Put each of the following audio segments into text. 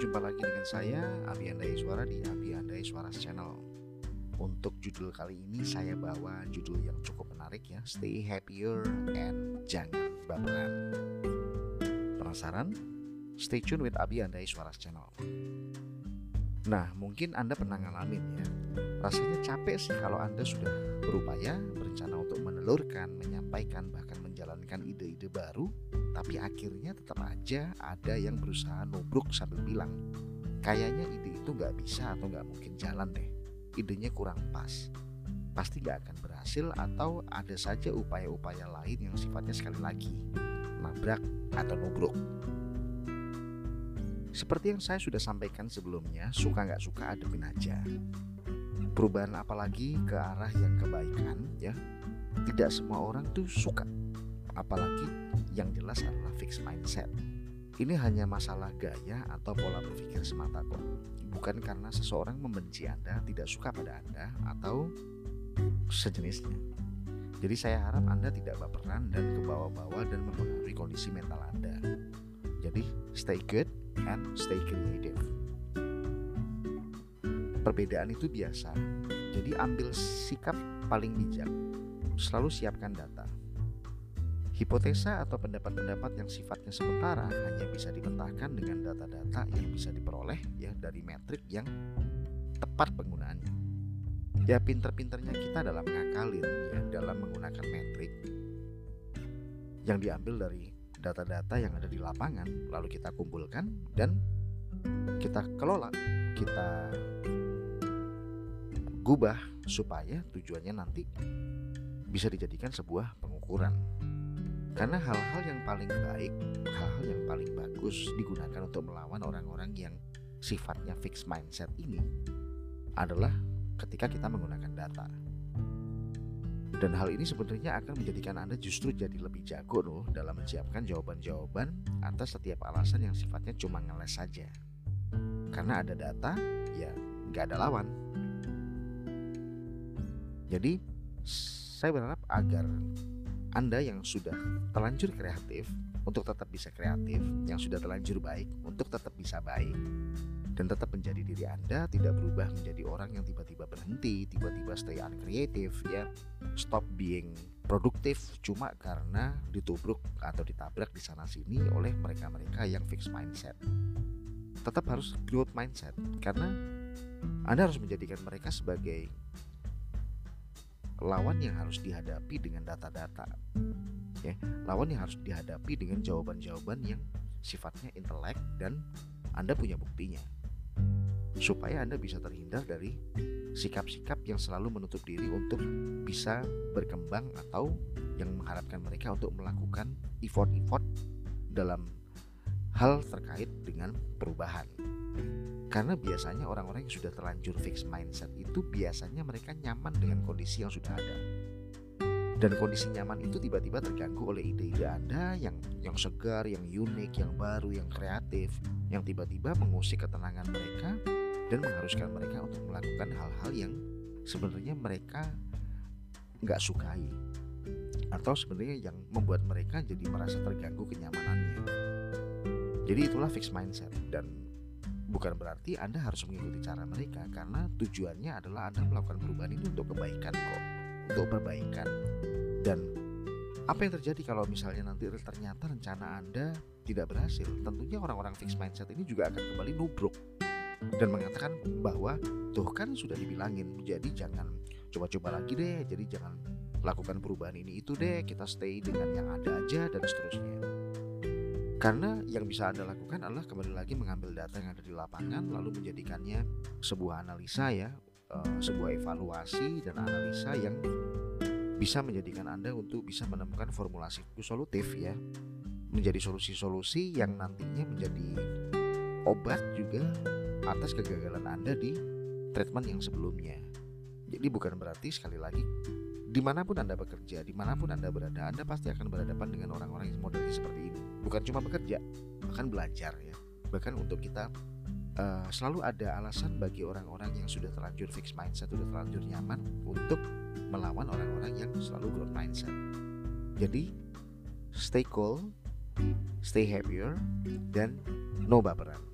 jumpa lagi dengan saya Abi Andai Suara di Abi Andai Suara Channel. Untuk judul kali ini saya bawa judul yang cukup menarik ya, Stay Happier and Jangan Baperan. Penasaran? Stay tune with Abi Andai Suara Channel. Nah, mungkin Anda pernah ngalamin ya. Rasanya capek sih kalau Anda sudah berupaya berencana untuk menelurkan, menyampaikan, bahkan menjalankan ide-ide baru tapi akhirnya tetap aja ada yang berusaha nubruk sambil bilang kayaknya ide itu nggak bisa atau nggak mungkin jalan deh. Idenya kurang pas. Pasti nggak akan berhasil atau ada saja upaya-upaya lain yang sifatnya sekali lagi nabrak atau nubruk seperti yang saya sudah sampaikan sebelumnya suka nggak suka adepin aja perubahan apalagi ke arah yang kebaikan ya tidak semua orang tuh suka apalagi yang jelas adalah fixed mindset. Ini hanya masalah gaya atau pola berpikir semata kok. Bukan karena seseorang membenci Anda, tidak suka pada Anda, atau sejenisnya. Jadi saya harap Anda tidak berperan dan kebawa-bawa dan mempengaruhi kondisi mental Anda. Jadi stay good and stay creative. Perbedaan itu biasa. Jadi ambil sikap paling bijak. Selalu siapkan data Hipotesa atau pendapat-pendapat yang sifatnya sementara hanya bisa dibentahkan dengan data-data yang bisa diperoleh ya dari metrik yang tepat penggunaannya. Ya pinter-pinternya kita dalam ngakalin ya dalam menggunakan metrik yang diambil dari data-data yang ada di lapangan lalu kita kumpulkan dan kita kelola, kita gubah supaya tujuannya nanti bisa dijadikan sebuah pengukuran. Karena hal-hal yang paling baik, hal-hal yang paling bagus digunakan untuk melawan orang-orang yang sifatnya fixed mindset ini adalah ketika kita menggunakan data. Dan hal ini sebenarnya akan menjadikan Anda justru jadi lebih jago loh dalam menyiapkan jawaban-jawaban atas setiap alasan yang sifatnya cuma ngeles saja. Karena ada data, ya nggak ada lawan. Jadi saya berharap agar anda yang sudah terlanjur kreatif untuk tetap bisa kreatif, yang sudah terlanjur baik untuk tetap bisa baik, dan tetap menjadi diri Anda, tidak berubah menjadi orang yang tiba-tiba berhenti, tiba-tiba stay uncreative, ya, stop being produktif cuma karena ditubruk atau ditabrak di sana sini oleh mereka-mereka yang fixed mindset. Tetap harus growth mindset karena Anda harus menjadikan mereka sebagai lawan yang harus dihadapi dengan data-data ya. Lawan yang harus dihadapi dengan jawaban-jawaban yang sifatnya intelek dan Anda punya buktinya supaya Anda bisa terhindar dari sikap-sikap yang selalu menutup diri untuk bisa berkembang atau yang mengharapkan mereka untuk melakukan effort-effort dalam hal terkait dengan perubahan. Karena biasanya orang-orang yang sudah terlanjur fix mindset itu biasanya mereka nyaman dengan kondisi yang sudah ada. Dan kondisi nyaman itu tiba-tiba terganggu oleh ide-ide Anda yang yang segar, yang unik, yang baru, yang kreatif, yang tiba-tiba mengusik ketenangan mereka dan mengharuskan mereka untuk melakukan hal-hal yang sebenarnya mereka nggak sukai atau sebenarnya yang membuat mereka jadi merasa terganggu kenyamanannya. Jadi itulah fixed mindset dan Bukan berarti Anda harus mengikuti cara mereka karena tujuannya adalah Anda melakukan perubahan ini untuk kebaikan kok, untuk perbaikan. Dan apa yang terjadi kalau misalnya nanti ternyata rencana Anda tidak berhasil? Tentunya orang-orang fixed mindset ini juga akan kembali nubruk dan mengatakan bahwa tuh kan sudah dibilangin, jadi jangan coba-coba lagi deh, jadi jangan lakukan perubahan ini itu deh, kita stay dengan yang ada aja dan seterusnya. Karena yang bisa Anda lakukan adalah kembali lagi mengambil data yang ada di lapangan lalu menjadikannya sebuah analisa ya, eh, sebuah evaluasi dan analisa yang bisa menjadikan Anda untuk bisa menemukan formulasi solutif ya. Menjadi solusi-solusi yang nantinya menjadi obat juga atas kegagalan Anda di treatment yang sebelumnya. Jadi bukan berarti sekali lagi di mana pun Anda bekerja, di mana pun Anda berada, Anda pasti akan berhadapan dengan orang-orang yang modelnya seperti ini. Bukan cuma bekerja, bahkan belajar ya. Bahkan untuk kita uh, selalu ada alasan bagi orang-orang yang sudah terlanjur fixed mindset, sudah terlanjur nyaman untuk melawan orang-orang yang selalu growth mindset. Jadi stay cool, stay happier, dan no baperan.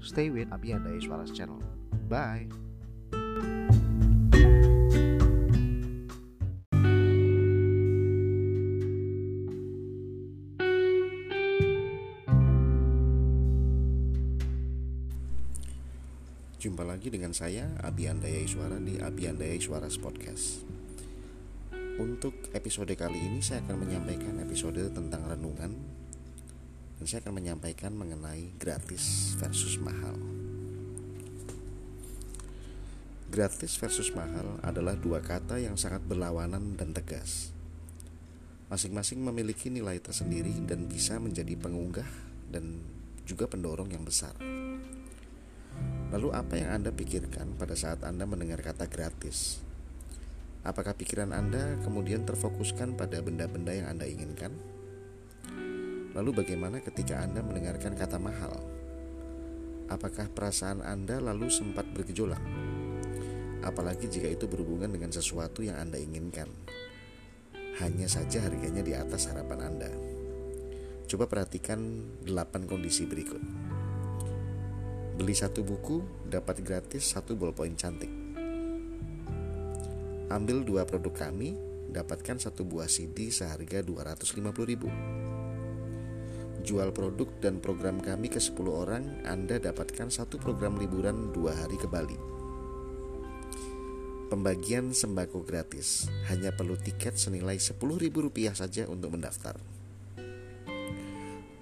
Stay with Abi Andai Suara Channel. Bye. Jumpa lagi dengan saya Abi Andaya Suara di Abi Andaya Suara Podcast. Untuk episode kali ini saya akan menyampaikan episode tentang renungan dan saya akan menyampaikan mengenai gratis versus mahal. Gratis versus mahal adalah dua kata yang sangat berlawanan dan tegas. Masing-masing memiliki nilai tersendiri dan bisa menjadi pengunggah dan juga pendorong yang besar. Lalu apa yang Anda pikirkan pada saat Anda mendengar kata gratis? Apakah pikiran Anda kemudian terfokuskan pada benda-benda yang Anda inginkan? Lalu bagaimana ketika Anda mendengarkan kata mahal? Apakah perasaan Anda lalu sempat bergejolak? Apalagi jika itu berhubungan dengan sesuatu yang Anda inginkan. Hanya saja harganya di atas harapan Anda. Coba perhatikan 8 kondisi berikut. Beli satu buku, dapat gratis satu ballpoint cantik. Ambil dua produk kami, dapatkan satu buah CD seharga 250 ribu. Jual produk dan program kami ke 10 orang, Anda dapatkan satu program liburan dua hari ke Bali. Pembagian sembako gratis, hanya perlu tiket senilai 10 ribu rupiah saja untuk mendaftar.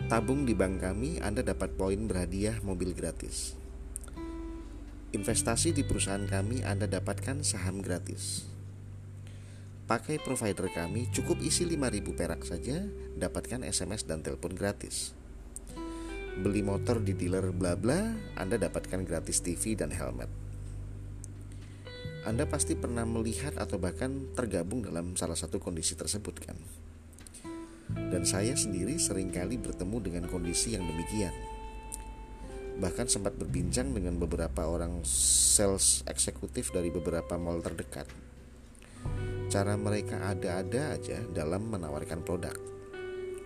Tabung di bank kami, Anda dapat poin berhadiah mobil gratis. Investasi di perusahaan kami, Anda dapatkan saham gratis. Pakai provider kami, cukup isi 5000 perak saja, dapatkan SMS dan telepon gratis. Beli motor di dealer bla bla, Anda dapatkan gratis TV dan helmet. Anda pasti pernah melihat atau bahkan tergabung dalam salah satu kondisi tersebut kan? Dan saya sendiri sering kali bertemu dengan kondisi yang demikian. Bahkan sempat berbincang dengan beberapa orang sales eksekutif dari beberapa mall terdekat. Cara mereka ada-ada aja dalam menawarkan produk.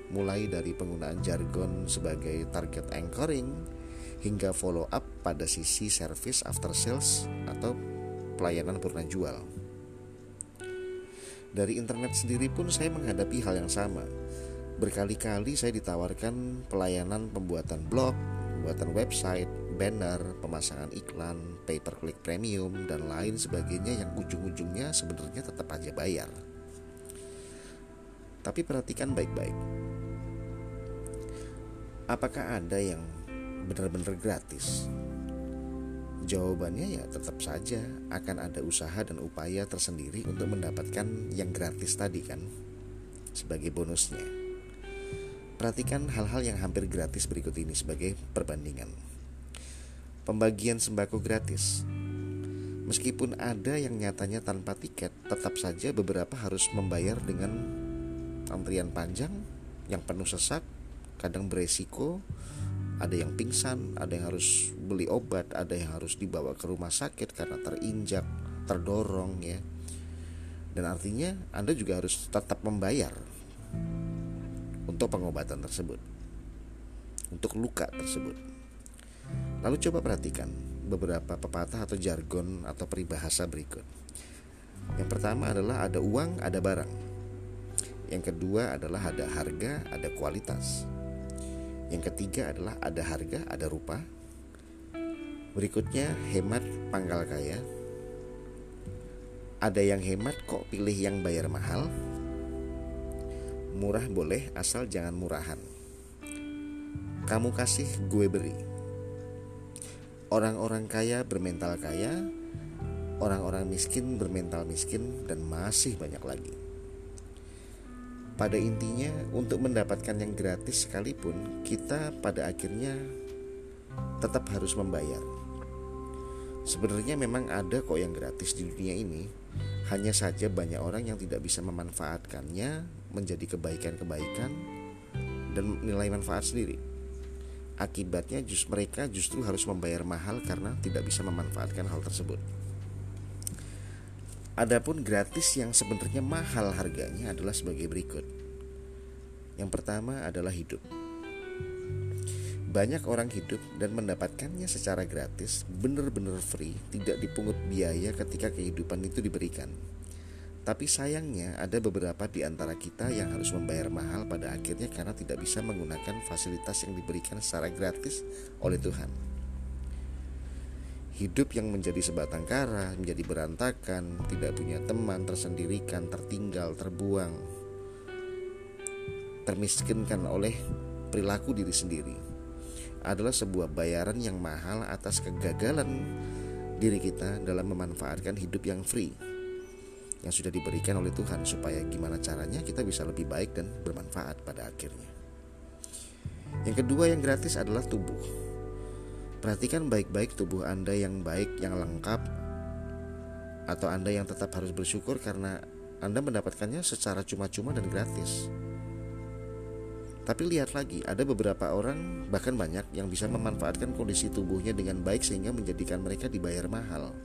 Mulai dari penggunaan jargon sebagai target anchoring hingga follow up pada sisi service after sales atau pelayanan purna jual. Dari internet sendiri pun saya menghadapi hal yang sama Berkali-kali saya ditawarkan pelayanan pembuatan blog, pembuatan website, banner, pemasangan iklan, pay per click premium, dan lain sebagainya yang ujung-ujungnya sebenarnya tetap aja bayar. Tapi perhatikan baik-baik. Apakah ada yang benar-benar gratis? Jawabannya ya tetap saja akan ada usaha dan upaya tersendiri untuk mendapatkan yang gratis tadi kan sebagai bonusnya. Perhatikan hal-hal yang hampir gratis berikut ini sebagai perbandingan. Pembagian sembako gratis. Meskipun ada yang nyatanya tanpa tiket, tetap saja beberapa harus membayar dengan antrian panjang yang penuh sesak, kadang beresiko, ada yang pingsan, ada yang harus beli obat, ada yang harus dibawa ke rumah sakit karena terinjak, terdorong ya. Dan artinya Anda juga harus tetap membayar untuk pengobatan tersebut, untuk luka tersebut. Lalu coba perhatikan beberapa pepatah atau jargon atau peribahasa berikut. Yang pertama adalah ada uang, ada barang. Yang kedua adalah ada harga, ada kualitas. Yang ketiga adalah ada harga, ada rupa. Berikutnya hemat pangkal kaya. Ada yang hemat kok pilih yang bayar mahal. Murah boleh asal jangan murahan. Kamu kasih gue beri. Orang-orang kaya bermental kaya, orang-orang miskin bermental miskin dan masih banyak lagi. Pada intinya, untuk mendapatkan yang gratis sekalipun, kita pada akhirnya tetap harus membayar. Sebenarnya memang ada kok yang gratis di dunia ini, hanya saja banyak orang yang tidak bisa memanfaatkannya menjadi kebaikan-kebaikan dan nilai manfaat sendiri. Akibatnya just mereka justru harus membayar mahal karena tidak bisa memanfaatkan hal tersebut. Adapun gratis yang sebenarnya mahal harganya adalah sebagai berikut. Yang pertama adalah hidup. banyak orang hidup dan mendapatkannya secara gratis, benar-benar free, tidak dipungut biaya ketika kehidupan itu diberikan. Tapi sayangnya ada beberapa di antara kita yang harus membayar mahal pada akhirnya karena tidak bisa menggunakan fasilitas yang diberikan secara gratis oleh Tuhan. Hidup yang menjadi sebatang kara, menjadi berantakan, tidak punya teman, tersendirikan, tertinggal, terbuang, termiskinkan oleh perilaku diri sendiri adalah sebuah bayaran yang mahal atas kegagalan diri kita dalam memanfaatkan hidup yang free yang sudah diberikan oleh Tuhan supaya gimana caranya kita bisa lebih baik dan bermanfaat pada akhirnya. Yang kedua yang gratis adalah tubuh. Perhatikan baik-baik tubuh Anda yang baik, yang lengkap, atau Anda yang tetap harus bersyukur karena Anda mendapatkannya secara cuma-cuma dan gratis. Tapi lihat lagi, ada beberapa orang, bahkan banyak, yang bisa memanfaatkan kondisi tubuhnya dengan baik sehingga menjadikan mereka dibayar mahal.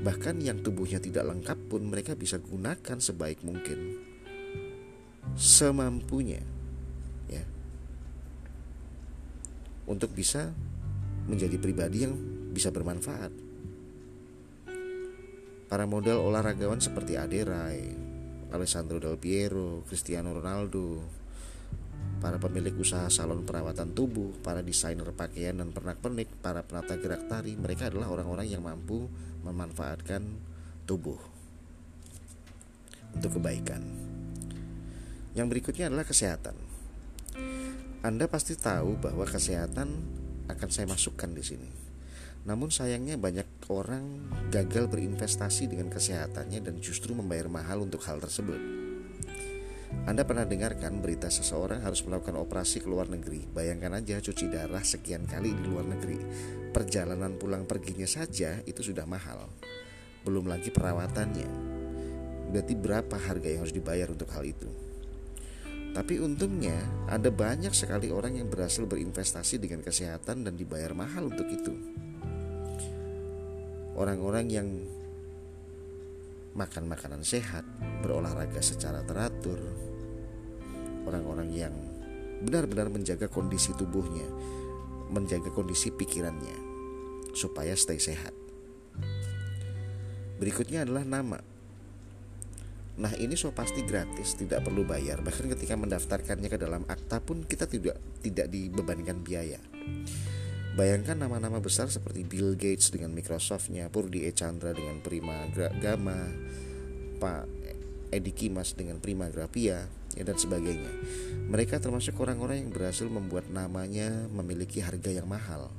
Bahkan yang tubuhnya tidak lengkap pun mereka bisa gunakan sebaik mungkin, semampunya untuk bisa menjadi pribadi yang bisa bermanfaat. Para model olahragawan seperti Aderai, Alessandro Del Piero, Cristiano Ronaldo, para pemilik usaha salon perawatan tubuh, para desainer pakaian dan pernak-pernik, para penata gerak tari, mereka adalah orang-orang yang mampu memanfaatkan tubuh untuk kebaikan. Yang berikutnya adalah kesehatan. Anda pasti tahu bahwa kesehatan akan saya masukkan di sini. Namun sayangnya banyak orang gagal berinvestasi dengan kesehatannya dan justru membayar mahal untuk hal tersebut. Anda pernah dengarkan berita seseorang harus melakukan operasi ke luar negeri? Bayangkan aja cuci darah sekian kali di luar negeri. Perjalanan pulang perginya saja itu sudah mahal. Belum lagi perawatannya. Berarti berapa harga yang harus dibayar untuk hal itu? Tapi untungnya ada banyak sekali orang yang berhasil berinvestasi dengan kesehatan dan dibayar mahal untuk itu. Orang-orang yang makan makanan sehat, berolahraga secara teratur, orang-orang yang benar-benar menjaga kondisi tubuhnya, menjaga kondisi pikirannya supaya stay sehat. Berikutnya adalah nama. Nah ini so pasti gratis, tidak perlu bayar. Bahkan ketika mendaftarkannya ke dalam akta pun kita tidak tidak dibebankan biaya. Bayangkan nama-nama besar seperti Bill Gates dengan Microsoftnya, Purdi E. Chandra dengan Prima Gama, Pak Edi Kimas dengan Prima Grafia, ya dan sebagainya. Mereka termasuk orang-orang yang berhasil membuat namanya memiliki harga yang mahal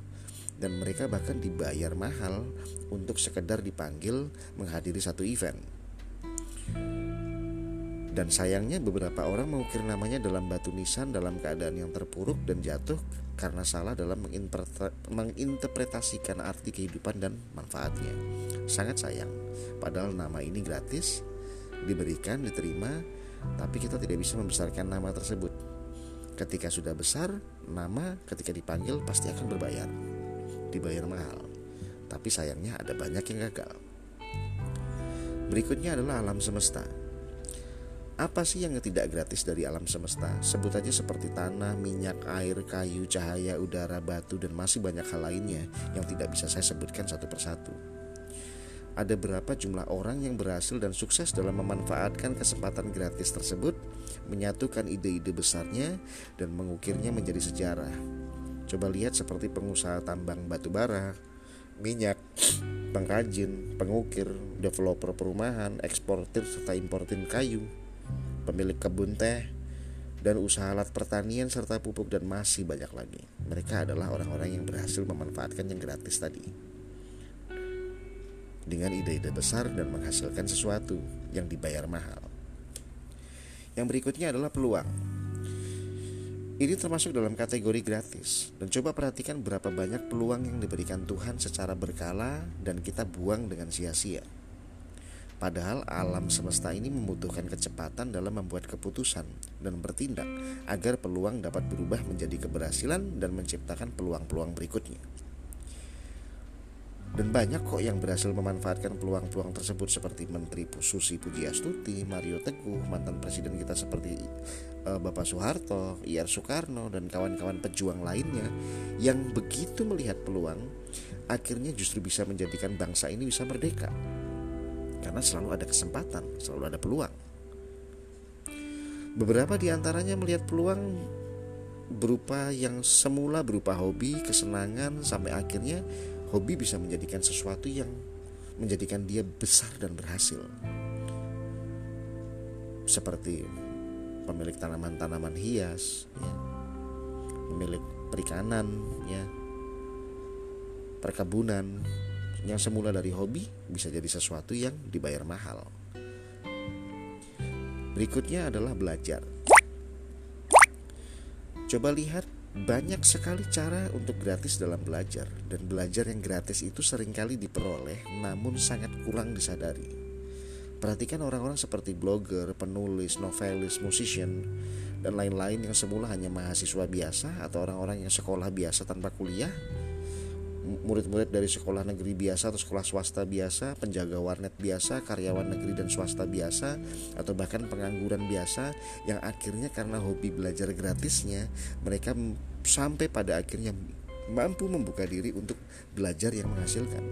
dan mereka bahkan dibayar mahal untuk sekedar dipanggil menghadiri satu event. Dan sayangnya beberapa orang mengukir namanya dalam batu nisan dalam keadaan yang terpuruk dan jatuh karena salah dalam menginterpretasikan arti kehidupan dan manfaatnya. Sangat sayang, padahal nama ini gratis, diberikan, diterima, tapi kita tidak bisa membesarkan nama tersebut. Ketika sudah besar, nama ketika dipanggil pasti akan berbayar, dibayar mahal. Tapi sayangnya ada banyak yang gagal. Berikutnya adalah alam semesta. Apa sih yang tidak gratis dari alam semesta? Sebut aja seperti tanah, minyak, air, kayu, cahaya, udara, batu, dan masih banyak hal lainnya yang tidak bisa saya sebutkan satu persatu. Ada berapa jumlah orang yang berhasil dan sukses dalam memanfaatkan kesempatan gratis tersebut, menyatukan ide-ide besarnya, dan mengukirnya menjadi sejarah. Coba lihat seperti pengusaha tambang batu bara, minyak, pengrajin, pengukir, developer perumahan, eksportir serta importir kayu, pemilik kebun teh, dan usaha alat pertanian serta pupuk dan masih banyak lagi. Mereka adalah orang-orang yang berhasil memanfaatkan yang gratis tadi. Dengan ide-ide besar dan menghasilkan sesuatu yang dibayar mahal. Yang berikutnya adalah peluang. Ini termasuk dalam kategori gratis dan coba perhatikan berapa banyak peluang yang diberikan Tuhan secara berkala dan kita buang dengan sia-sia. Padahal alam semesta ini membutuhkan kecepatan dalam membuat keputusan dan bertindak agar peluang dapat berubah menjadi keberhasilan dan menciptakan peluang-peluang berikutnya. Dan banyak kok yang berhasil memanfaatkan peluang-peluang tersebut seperti Menteri Susi Pujiastuti, Mario Teguh, mantan presiden kita seperti uh, Bapak Soeharto, IR Soekarno dan kawan-kawan pejuang lainnya yang begitu melihat peluang akhirnya justru bisa menjadikan bangsa ini bisa merdeka. Karena selalu ada kesempatan, selalu ada peluang. Beberapa di antaranya melihat peluang berupa yang semula berupa hobi, kesenangan sampai akhirnya hobi bisa menjadikan sesuatu yang menjadikan dia besar dan berhasil. Seperti pemilik tanaman-tanaman hias, ya, pemilik perikanan, ya, perkebunan yang semula dari hobi bisa jadi sesuatu yang dibayar mahal. Berikutnya adalah belajar. Coba lihat banyak sekali cara untuk gratis dalam belajar dan belajar yang gratis itu sering kali diperoleh namun sangat kurang disadari. Perhatikan orang-orang seperti blogger, penulis, novelis, musician, dan lain-lain yang semula hanya mahasiswa biasa atau orang-orang yang sekolah biasa tanpa kuliah murid-murid dari sekolah negeri biasa atau sekolah swasta biasa, penjaga warnet biasa, karyawan negeri dan swasta biasa, atau bahkan pengangguran biasa yang akhirnya karena hobi belajar gratisnya, mereka sampai pada akhirnya mampu membuka diri untuk belajar yang menghasilkan.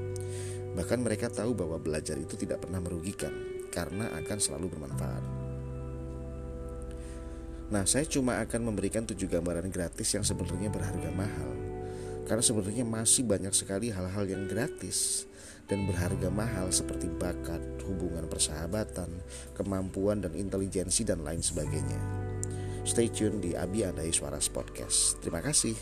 Bahkan mereka tahu bahwa belajar itu tidak pernah merugikan karena akan selalu bermanfaat. Nah, saya cuma akan memberikan tujuh gambaran gratis yang sebenarnya berharga mahal karena sebenarnya masih banyak sekali hal-hal yang gratis dan berharga mahal seperti bakat, hubungan persahabatan, kemampuan dan intelijensi dan lain sebagainya. Stay tune di Abi Adai Suara Podcast. Terima kasih.